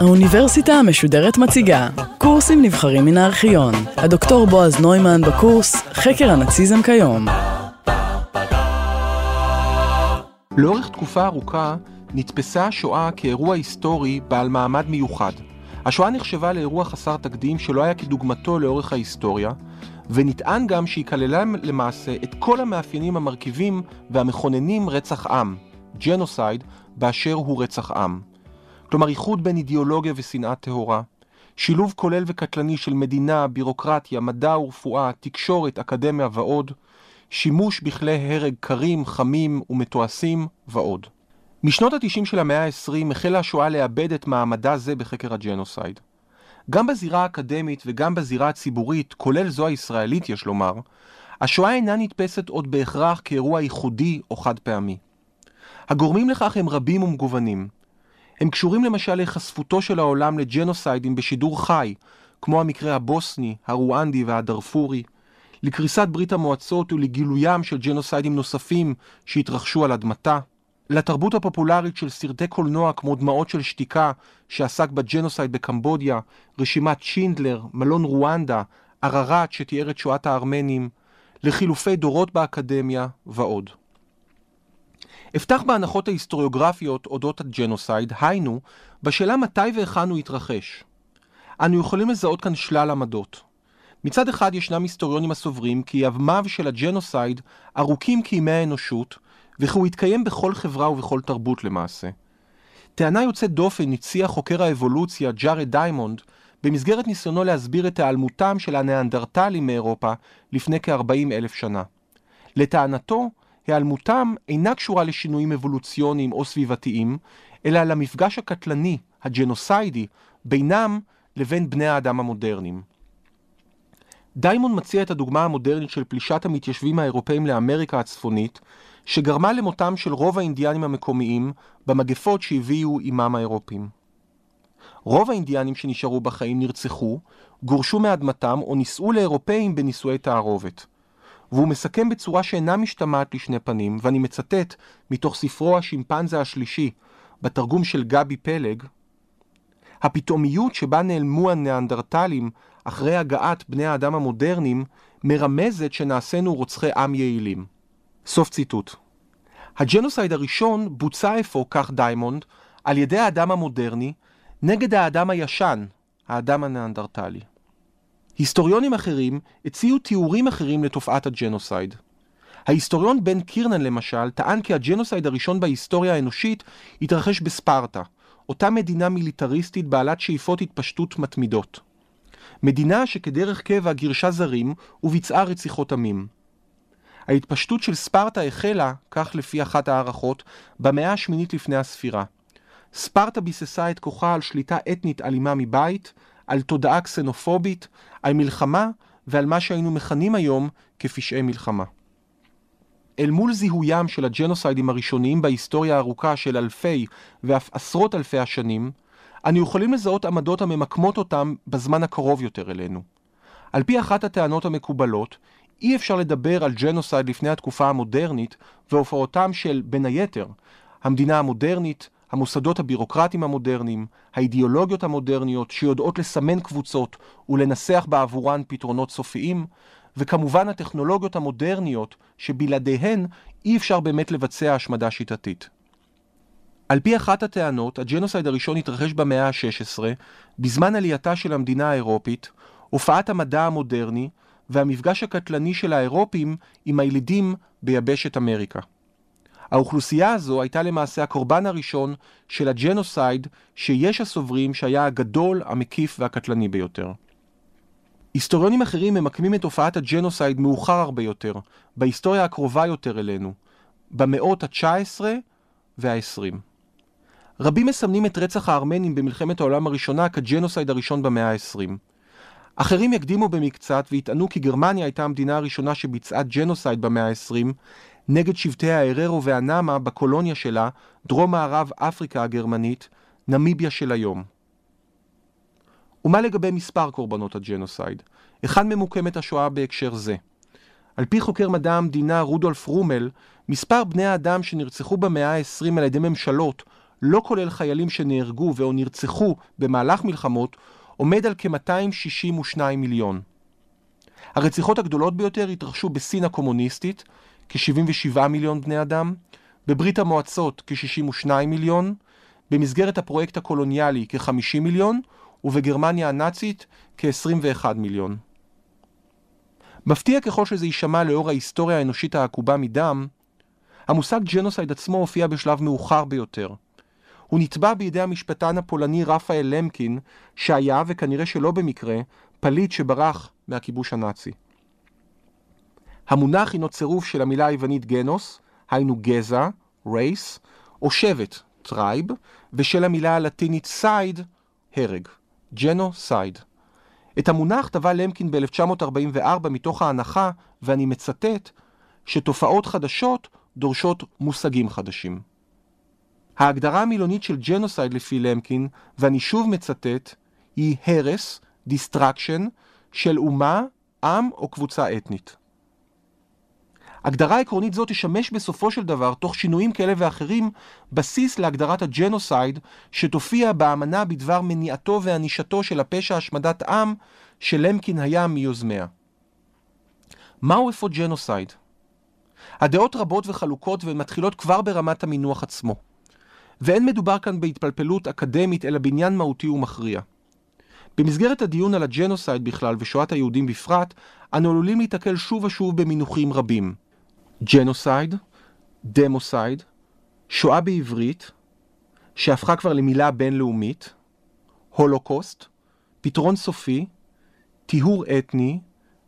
האוניברסיטה המשודרת מציגה קורסים נבחרים מן הארכיון. הדוקטור בועז נוימן בקורס חקר הנאציזם כיום. לאורך תקופה ארוכה נתפסה השואה כאירוע היסטורי בעל מעמד מיוחד. השואה נחשבה לאירוע חסר תקדים שלא היה כדוגמתו לאורך ההיסטוריה, ונטען גם שהיא כללה למעשה את כל המאפיינים המרכיבים והמכוננים רצח עם, ג'נוסייד, באשר הוא רצח עם. כלומר איחוד בין אידיאולוגיה ושנאה טהורה, שילוב כולל וקטלני של מדינה, בירוקרטיה, מדע ורפואה, תקשורת, אקדמיה ועוד, שימוש בכלי הרג קרים, חמים ומתועשים ועוד. משנות ה-90 של המאה ה-20 החלה השואה לאבד את מעמדה זה בחקר הג'נוסייד. גם בזירה האקדמית וגם בזירה הציבורית, כולל זו הישראלית יש לומר, השואה אינה נתפסת עוד בהכרח כאירוע ייחודי או חד פעמי. הגורמים לכך הם רבים ומגוונים. הם קשורים למשל להיחשפותו של העולם לג'נוסיידים בשידור חי, כמו המקרה הבוסני, הרואנדי והדארפורי, לקריסת ברית המועצות ולגילוים של ג'נוסיידים נוספים שהתרחשו על אדמתה, לתרבות הפופולרית של סרטי קולנוע כמו דמעות של שתיקה שעסק בג'נוסייד בקמבודיה, רשימת שינדלר, מלון רואנדה, אררט שתיאר את שואת הארמנים, לחילופי דורות באקדמיה ועוד. אפתח בהנחות ההיסטוריוגרפיות אודות הג'נוסייד, היינו, בשאלה מתי והיכן הוא התרחש. אנו יכולים לזהות כאן שלל עמדות. מצד אחד ישנם היסטוריונים הסוברים כי ימיו של הג'נוסייד ארוכים כימי האנושות, וכי הוא יתקיים בכל חברה ובכל תרבות למעשה. טענה יוצאת דופן הציע חוקר האבולוציה ג'ארד דיימונד במסגרת ניסיונו להסביר את היעלמותם של הניאנדרטלים מאירופה לפני כ-40 אלף שנה. לטענתו, היעלמותם אינה קשורה לשינויים אבולוציוניים או סביבתיים, אלא למפגש הקטלני, הג'נוסיידי, בינם לבין בני האדם המודרניים. דיימונד מציע את הדוגמה המודרנית של פלישת המתיישבים האירופאים לאמריקה הצפונית, שגרמה למותם של רוב האינדיאנים המקומיים במגפות שהביאו עמם האירופים. רוב האינדיאנים שנשארו בחיים נרצחו, גורשו מאדמתם או נישאו לאירופאים בנישואי תערובת. והוא מסכם בצורה שאינה משתמעת לשני פנים, ואני מצטט מתוך ספרו השימפנזה השלישי, בתרגום של גבי פלג, הפתאומיות שבה נעלמו הניאנדרטלים אחרי הגעת בני האדם המודרניים, מרמזת שנעשינו רוצחי עם יעילים. סוף ציטוט. הג'נוסייד הראשון בוצע אפוא, כך דיימונד, על ידי האדם המודרני, נגד האדם הישן, האדם הניאנדרטלי. היסטוריונים אחרים הציעו תיאורים אחרים לתופעת הג'נוסייד. ההיסטוריון בן קירנן למשל טען כי הג'נוסייד הראשון בהיסטוריה האנושית התרחש בספרטה, אותה מדינה מיליטריסטית בעלת שאיפות התפשטות מתמידות. מדינה שכדרך קבע גירשה זרים וביצעה רציחות עמים. ההתפשטות של ספרטה החלה, כך לפי אחת ההערכות, במאה השמינית לפני הספירה. ספרטה ביססה את כוחה על שליטה אתנית אלימה מבית, על תודעה קסנופובית, על מלחמה ועל מה שהיינו מכנים היום כפשעי מלחמה. אל מול זיהוים של הג'נוסיידים הראשוניים בהיסטוריה הארוכה של אלפי ואף עשרות אלפי השנים, אנו יכולים לזהות עמדות הממקמות אותם בזמן הקרוב יותר אלינו. על פי אחת הטענות המקובלות, אי אפשר לדבר על ג'נוסייד לפני התקופה המודרנית והופעותם של, בין היתר, המדינה המודרנית, המוסדות הבירוקרטיים המודרניים, האידיאולוגיות המודרניות שיודעות לסמן קבוצות ולנסח בעבורן פתרונות סופיים, וכמובן הטכנולוגיות המודרניות שבלעדיהן אי אפשר באמת לבצע השמדה שיטתית. על פי אחת הטענות, הג'נוסייד הראשון התרחש במאה ה-16, בזמן עלייתה של המדינה האירופית, הופעת המדע המודרני והמפגש הקטלני של האירופים עם הילידים ביבשת אמריקה. האוכלוסייה הזו הייתה למעשה הקורבן הראשון של הג'נוסייד שיש הסוברים שהיה הגדול, המקיף והקטלני ביותר. היסטוריונים אחרים ממקמים את תופעת הג'נוסייד מאוחר הרבה יותר, בהיסטוריה הקרובה יותר אלינו, במאות ה-19 וה-20. רבים מסמנים את רצח הארמנים במלחמת העולם הראשונה כג'נוסייד הראשון במאה ה-20. אחרים יקדימו במקצת ויטענו כי גרמניה הייתה המדינה הראשונה שביצעה ג'נוסייד במאה ה-20 נגד שבטי האררו והנאמה בקולוניה שלה, דרום מערב אפריקה הגרמנית, נמיביה של היום. ומה לגבי מספר קורבנות הג'נוסייד? היכן ממוקמת השואה בהקשר זה? על פי חוקר מדע המדינה רודולף רומל, מספר בני האדם שנרצחו במאה ה-20 על ידי ממשלות, לא כולל חיילים שנהרגו ו/או נרצחו במהלך מלחמות, עומד על כ-262 מיליון. הרציחות הגדולות ביותר התרחשו בסין הקומוניסטית, כ-77 מיליון בני אדם, בברית המועצות כ-62 מיליון, במסגרת הפרויקט הקולוניאלי כ-50 מיליון, ובגרמניה הנאצית כ-21 מיליון. מפתיע ככל שזה יישמע לאור ההיסטוריה האנושית העקובה מדם, המושג ג'נוסייד עצמו הופיע בשלב מאוחר ביותר. הוא נטבע בידי המשפטן הפולני רפאל למקין, שהיה, וכנראה שלא במקרה, פליט שברח מהכיבוש הנאצי. המונח הינו צירוף של המילה היוונית γένος, היינו גזע, race, או שבט, tribe, ושל המילה הלטינית cide, הרג, ג'נוסייד. את המונח טבע למקין ב-1944 מתוך ההנחה, ואני מצטט, שתופעות חדשות דורשות מושגים חדשים. ההגדרה המילונית של ג'נוסייד לפי למקין, ואני שוב מצטט, היא הרס, destruction, של אומה, עם או קבוצה אתנית. הגדרה עקרונית זו תשמש בסופו של דבר, תוך שינויים כאלה ואחרים, בסיס להגדרת הג'נוסייד, שתופיע באמנה בדבר מניעתו וענישתו של הפשע השמדת עם, שלמקין היה מיוזמיה. מהו אפוא ג'נוסייד? הדעות רבות וחלוקות והן מתחילות כבר ברמת המינוח עצמו. ואין מדובר כאן בהתפלפלות אקדמית, אלא בעניין מהותי ומכריע. במסגרת הדיון על הג'נוסייד בכלל ושואת היהודים בפרט, אנו עלולים להתקל שוב ושוב במינוחים רבים. ג'נוסייד, דמוסייד, שואה בעברית, שהפכה כבר למילה בינלאומית, Holocaust, פתרון סופי, טיהור אתני,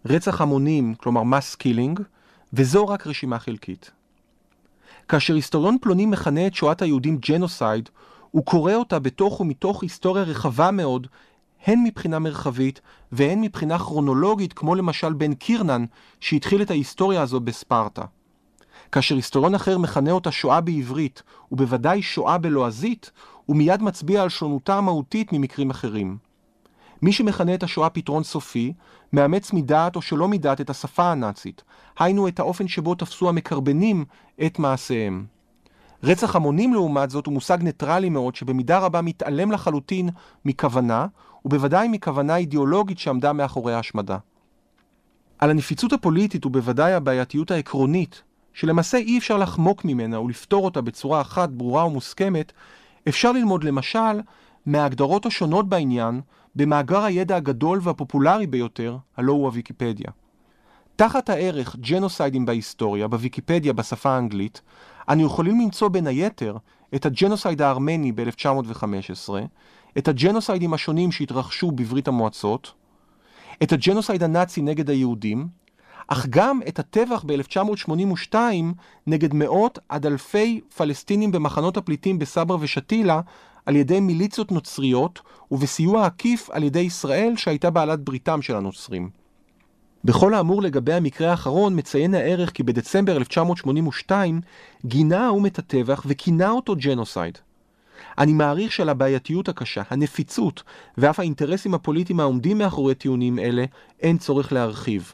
רצח המונים, כלומר mass killing, וזו רק רשימה חלקית. כאשר היסטוריון פלוני מכנה את שואת היהודים ג'נוסייד, הוא קורא אותה בתוך ומתוך היסטוריה רחבה מאוד, הן מבחינה מרחבית והן מבחינה כרונולוגית, כמו למשל בן קירנן, שהתחיל את ההיסטוריה הזו בספרטה. כאשר היסטוריון אחר מכנה אותה שואה בעברית, ובוודאי שואה בלועזית, הוא מיד מצביע על שונותה המהותית ממקרים אחרים. מי שמכנה את השואה פתרון סופי, מאמץ מדעת או שלא מדעת את השפה הנאצית, היינו את האופן שבו תפסו המקרבנים את מעשיהם. רצח המונים לעומת זאת הוא מושג ניטרלי מאוד שבמידה רבה מתעלם לחלוטין מכוונה, ובוודאי מכוונה אידיאולוגית שעמדה מאחורי ההשמדה. על הנפיצות הפוליטית ובוודאי הבעייתיות העקרונית, שלמעשה אי אפשר לחמוק ממנה ולפתור אותה בצורה אחת ברורה ומוסכמת, אפשר ללמוד למשל מההגדרות השונות בעניין במאגר הידע הגדול והפופולרי ביותר, הלא הוא הוויקיפדיה. תחת הערך ג'נוסיידים בהיסטוריה, בוויקיפדיה בשפה האנגלית, אנו יכולים למצוא בין היתר את הג'נוסייד הארמני ב-1915, את הג'נוסיידים השונים שהתרחשו בברית המועצות, את הג'נוסייד הנאצי נגד היהודים, אך גם את הטבח ב-1982 נגד מאות עד אלפי פלסטינים במחנות הפליטים בסברה ושתילה על ידי מיליציות נוצריות ובסיוע עקיף על ידי ישראל שהייתה בעלת בריתם של הנוצרים. בכל האמור לגבי המקרה האחרון מציין הערך כי בדצמבר 1982 גינה האו"ם את הטבח וכינה אותו ג'נוסייד. אני מעריך שעל הבעייתיות הקשה, הנפיצות ואף האינטרסים הפוליטיים העומדים מאחורי טיעונים אלה אין צורך להרחיב.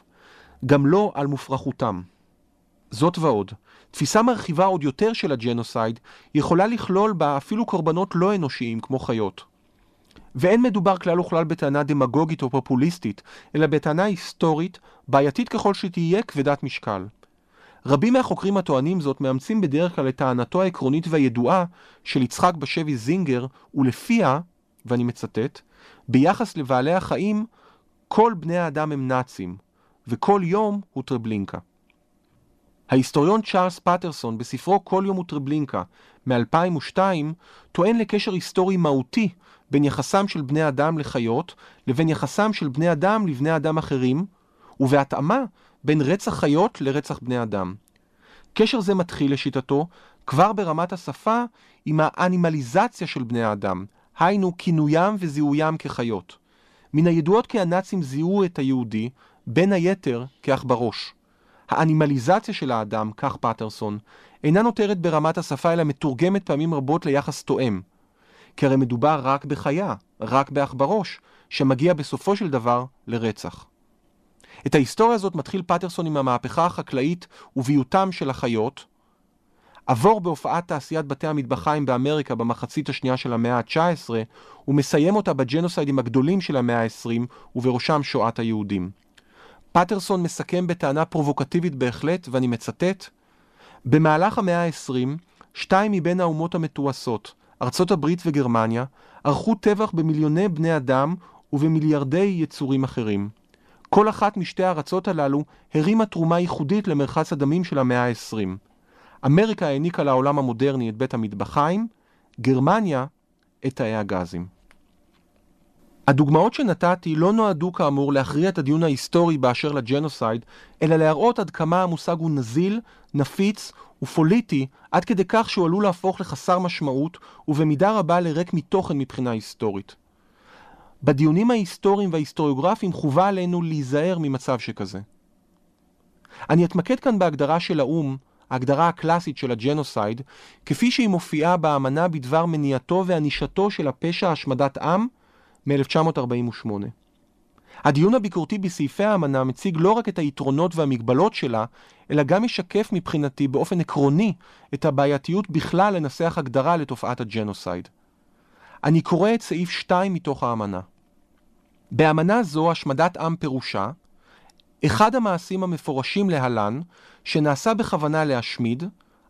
גם לא על מופרכותם. זאת ועוד, תפיסה מרחיבה עוד יותר של הג'נוסייד יכולה לכלול בה אפילו קורבנות לא אנושיים כמו חיות. ואין מדובר כלל וכלל בטענה דמגוגית או פופוליסטית, אלא בטענה היסטורית, בעייתית ככל שתהיה כבדת משקל. רבים מהחוקרים הטוענים זאת מאמצים בדרך כלל את טענתו העקרונית והידועה של יצחק בשבי זינגר, ולפיה, ואני מצטט, ביחס לבעלי החיים, כל בני האדם הם נאצים, וכל יום הוא טרבלינקה. ההיסטוריון צ'ארלס פטרסון בספרו כל יום הוא טרבלינקה מ-2002 טוען לקשר היסטורי מהותי בין יחסם של בני אדם לחיות לבין יחסם של בני אדם לבני אדם אחרים ובהתאמה בין רצח חיות לרצח בני אדם. קשר זה מתחיל לשיטתו כבר ברמת השפה עם האנימליזציה של בני האדם, היינו כינוים וזיהוים כחיות. מן הידועות כי הנאצים זיהו את היהודי בין היתר כעכברוש. האנימליזציה של האדם, כך פטרסון, אינה נותרת ברמת השפה אלא מתורגמת פעמים רבות ליחס תואם. כי הרי מדובר רק בחיה, רק בעכברוש, שמגיע בסופו של דבר לרצח. את ההיסטוריה הזאת מתחיל פטרסון עם המהפכה החקלאית וביותם של החיות, עבור בהופעת תעשיית בתי המטבחיים באמריקה במחצית השנייה של המאה ה-19, ומסיים אותה בג'נוסיידים הגדולים של המאה ה-20, ובראשם שואת היהודים. פטרסון מסכם בטענה פרובוקטיבית בהחלט, ואני מצטט: במהלך המאה ה-20, שתיים מבין האומות המתועשות, ארצות הברית וגרמניה, ערכו טבח במיליוני בני אדם ובמיליארדי יצורים אחרים. כל אחת משתי הארצות הללו הרימה תרומה ייחודית למרחץ הדמים של המאה ה-20. אמריקה העניקה לעולם המודרני את בית המטבחיים, גרמניה את תאי הגזים. הדוגמאות שנתתי לא נועדו כאמור להכריע את הדיון ההיסטורי באשר לג'נוסייד, אלא להראות עד כמה המושג הוא נזיל, נפיץ ופוליטי, עד כדי כך שהוא עלול להפוך לחסר משמעות, ובמידה רבה לריק מתוכן מבחינה היסטורית. בדיונים ההיסטוריים וההיסטוריוגרפיים חובה עלינו להיזהר ממצב שכזה. אני אתמקד כאן בהגדרה של האו"ם, ההגדרה הקלאסית של הג'נוסייד, כפי שהיא מופיעה באמנה בדבר מניעתו וענישתו של הפשע השמדת עם מ-1948. הדיון הביקורתי בסעיפי האמנה מציג לא רק את היתרונות והמגבלות שלה, אלא גם משקף מבחינתי באופן עקרוני את הבעייתיות בכלל לנסח הגדרה לתופעת הג'נוסייד. אני קורא את סעיף 2 מתוך האמנה. באמנה זו השמדת עם פירושה אחד המעשים המפורשים להלן, שנעשה בכוונה להשמיד,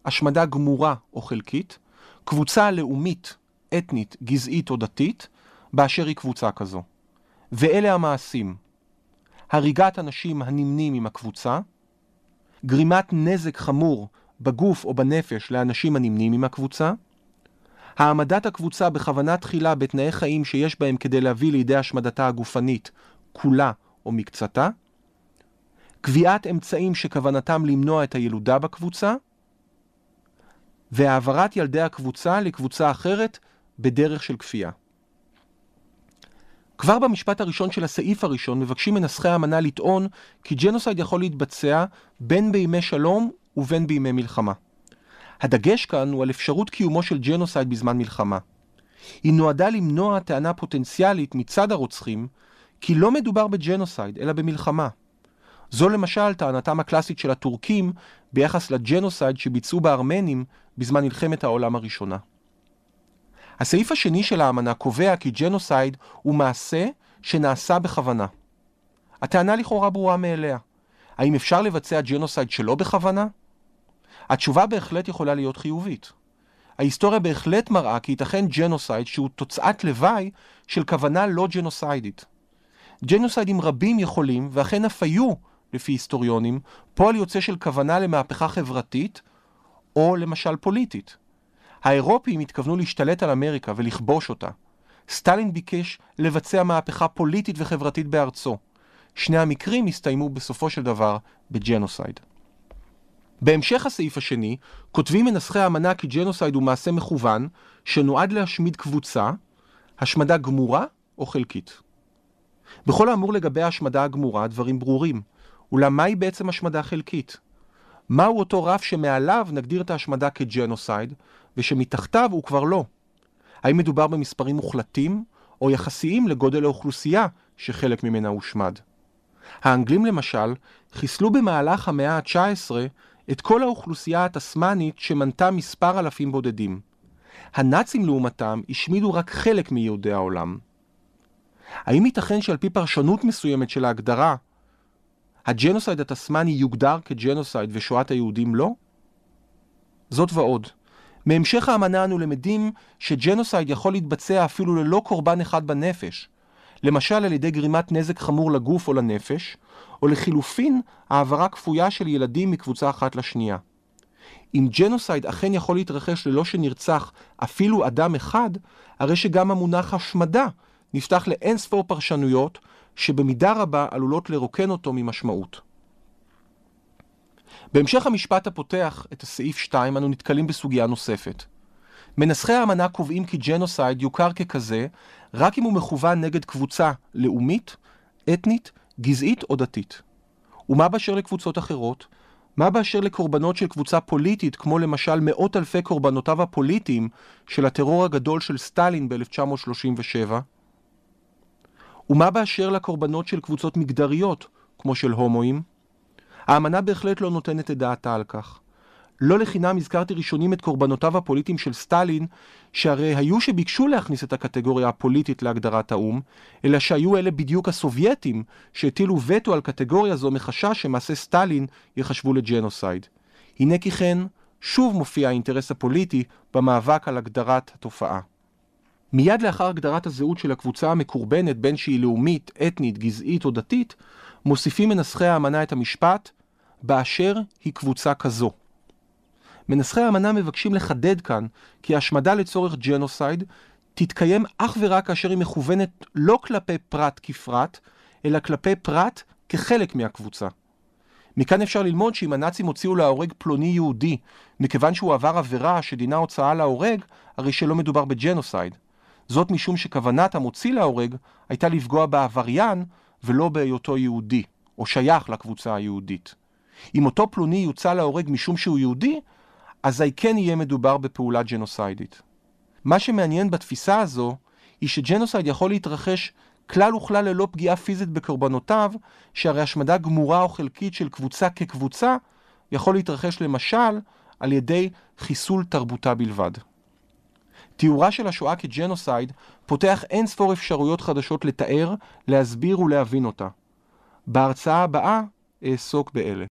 השמדה גמורה או חלקית, קבוצה לאומית, אתנית, גזעית או דתית, באשר היא קבוצה כזו. ואלה המעשים: הריגת אנשים הנמנים עם הקבוצה, גרימת נזק חמור בגוף או בנפש לאנשים הנמנים עם הקבוצה, העמדת הקבוצה בכוונה תחילה בתנאי חיים שיש בהם כדי להביא לידי השמדתה הגופנית, כולה או מקצתה, קביעת אמצעים שכוונתם למנוע את הילודה בקבוצה, והעברת ילדי הקבוצה לקבוצה אחרת בדרך של כפייה. כבר במשפט הראשון של הסעיף הראשון מבקשים מנסחי האמנה לטעון כי ג'נוסייד יכול להתבצע בין בימי שלום ובין בימי מלחמה. הדגש כאן הוא על אפשרות קיומו של ג'נוסייד בזמן מלחמה. היא נועדה למנוע טענה פוטנציאלית מצד הרוצחים כי לא מדובר בג'נוסייד אלא במלחמה. זו למשל טענתם הקלאסית של הטורקים ביחס לג'נוסייד שביצעו בארמנים בזמן מלחמת העולם הראשונה. הסעיף השני של האמנה קובע כי ג'נוסייד הוא מעשה שנעשה בכוונה. הטענה לכאורה ברורה מאליה. האם אפשר לבצע ג'נוסייד שלא בכוונה? התשובה בהחלט יכולה להיות חיובית. ההיסטוריה בהחלט מראה כי ייתכן ג'נוסייד שהוא תוצאת לוואי של כוונה לא ג'נוסיידית. ג'נוסיידים רבים יכולים, ואכן אף היו, לפי היסטוריונים, פועל יוצא של כוונה למהפכה חברתית, או למשל פוליטית. האירופים התכוונו להשתלט על אמריקה ולכבוש אותה. סטלין ביקש לבצע מהפכה פוליטית וחברתית בארצו. שני המקרים הסתיימו בסופו של דבר בג'נוסייד. בהמשך הסעיף השני, כותבים מנסחי האמנה כי ג'נוסייד הוא מעשה מכוון שנועד להשמיד קבוצה, השמדה גמורה או חלקית. בכל האמור לגבי ההשמדה הגמורה, הדברים ברורים. אולם מהי בעצם השמדה חלקית? מהו אותו רף שמעליו נגדיר את ההשמדה כג'נוסייד, ושמתחתיו הוא כבר לא? האם מדובר במספרים מוחלטים, או יחסיים לגודל האוכלוסייה שחלק ממנה הושמד? האנגלים למשל, חיסלו במהלך המאה ה-19 את כל האוכלוסייה התסמנית שמנתה מספר אלפים בודדים. הנאצים לעומתם השמידו רק חלק מיהודי העולם. האם ייתכן שעל פי פרשנות מסוימת של ההגדרה, הג'נוסייד הטסמני יוגדר כג'נוסייד ושואת היהודים לא? זאת ועוד. מהמשך האמנה אנו למדים שג'נוסייד יכול להתבצע אפילו ללא קורבן אחד בנפש, למשל על ידי גרימת נזק חמור לגוף או לנפש, או לחילופין העברה כפויה של ילדים מקבוצה אחת לשנייה. אם ג'נוסייד אכן יכול להתרחש ללא שנרצח אפילו אדם אחד, הרי שגם המונח השמדה נפתח לאין ספור פרשנויות שבמידה רבה עלולות לרוקן אותו ממשמעות. בהמשך המשפט הפותח את הסעיף 2 אנו נתקלים בסוגיה נוספת. מנסחי האמנה קובעים כי ג'נוסייד יוכר ככזה רק אם הוא מכוון נגד קבוצה לאומית, אתנית, גזעית או דתית. ומה באשר לקבוצות אחרות? מה באשר לקורבנות של קבוצה פוליטית, כמו למשל מאות אלפי קורבנותיו הפוליטיים של הטרור הגדול של סטלין ב-1937? ומה באשר לקורבנות של קבוצות מגדריות, כמו של הומואים? האמנה בהחלט לא נותנת את דעתה על כך. לא לחינם הזכרתי ראשונים את קורבנותיו הפוליטיים של סטלין, שהרי היו שביקשו להכניס את הקטגוריה הפוליטית להגדרת האו"ם, אלא שהיו אלה בדיוק הסובייטים שהטילו וטו על קטגוריה זו מחשש שמעשה סטלין יחשבו לג'נוסייד. הנה כי כן, שוב מופיע האינטרס הפוליטי במאבק על הגדרת התופעה. מיד לאחר הגדרת הזהות של הקבוצה המקורבנת בין שהיא לאומית, אתנית, גזעית או דתית, מוסיפים מנסחי האמנה את המשפט באשר היא קבוצה כזו. מנסחי האמנה מבקשים לחדד כאן כי השמדה לצורך ג'נוסייד תתקיים אך ורק כאשר היא מכוונת לא כלפי פרט כפרט, אלא כלפי פרט כחלק מהקבוצה. מכאן אפשר ללמוד שאם הנאצים הוציאו להורג פלוני יהודי מכיוון שהוא עבר עבירה שדינה הוצאה להורג, הרי שלא מדובר בג'נוסייד. זאת משום שכוונת המוציא להורג הייתה לפגוע בעבריין ולא בהיותו יהודי, או שייך לקבוצה היהודית. אם אותו פלוני יוצא להורג משום שהוא יהודי, אזי כן יהיה מדובר בפעולה ג'נוסיידית. מה שמעניין בתפיסה הזו, היא שג'נוסייד יכול להתרחש כלל וכלל ללא פגיעה פיזית בקורבנותיו, שהרי השמדה גמורה או חלקית של קבוצה כקבוצה, יכול להתרחש למשל על ידי חיסול תרבותה בלבד. תיאורה של השואה כג'נוסייד פותח אין ספור אפשרויות חדשות לתאר, להסביר ולהבין אותה. בהרצאה הבאה אעסוק באלה.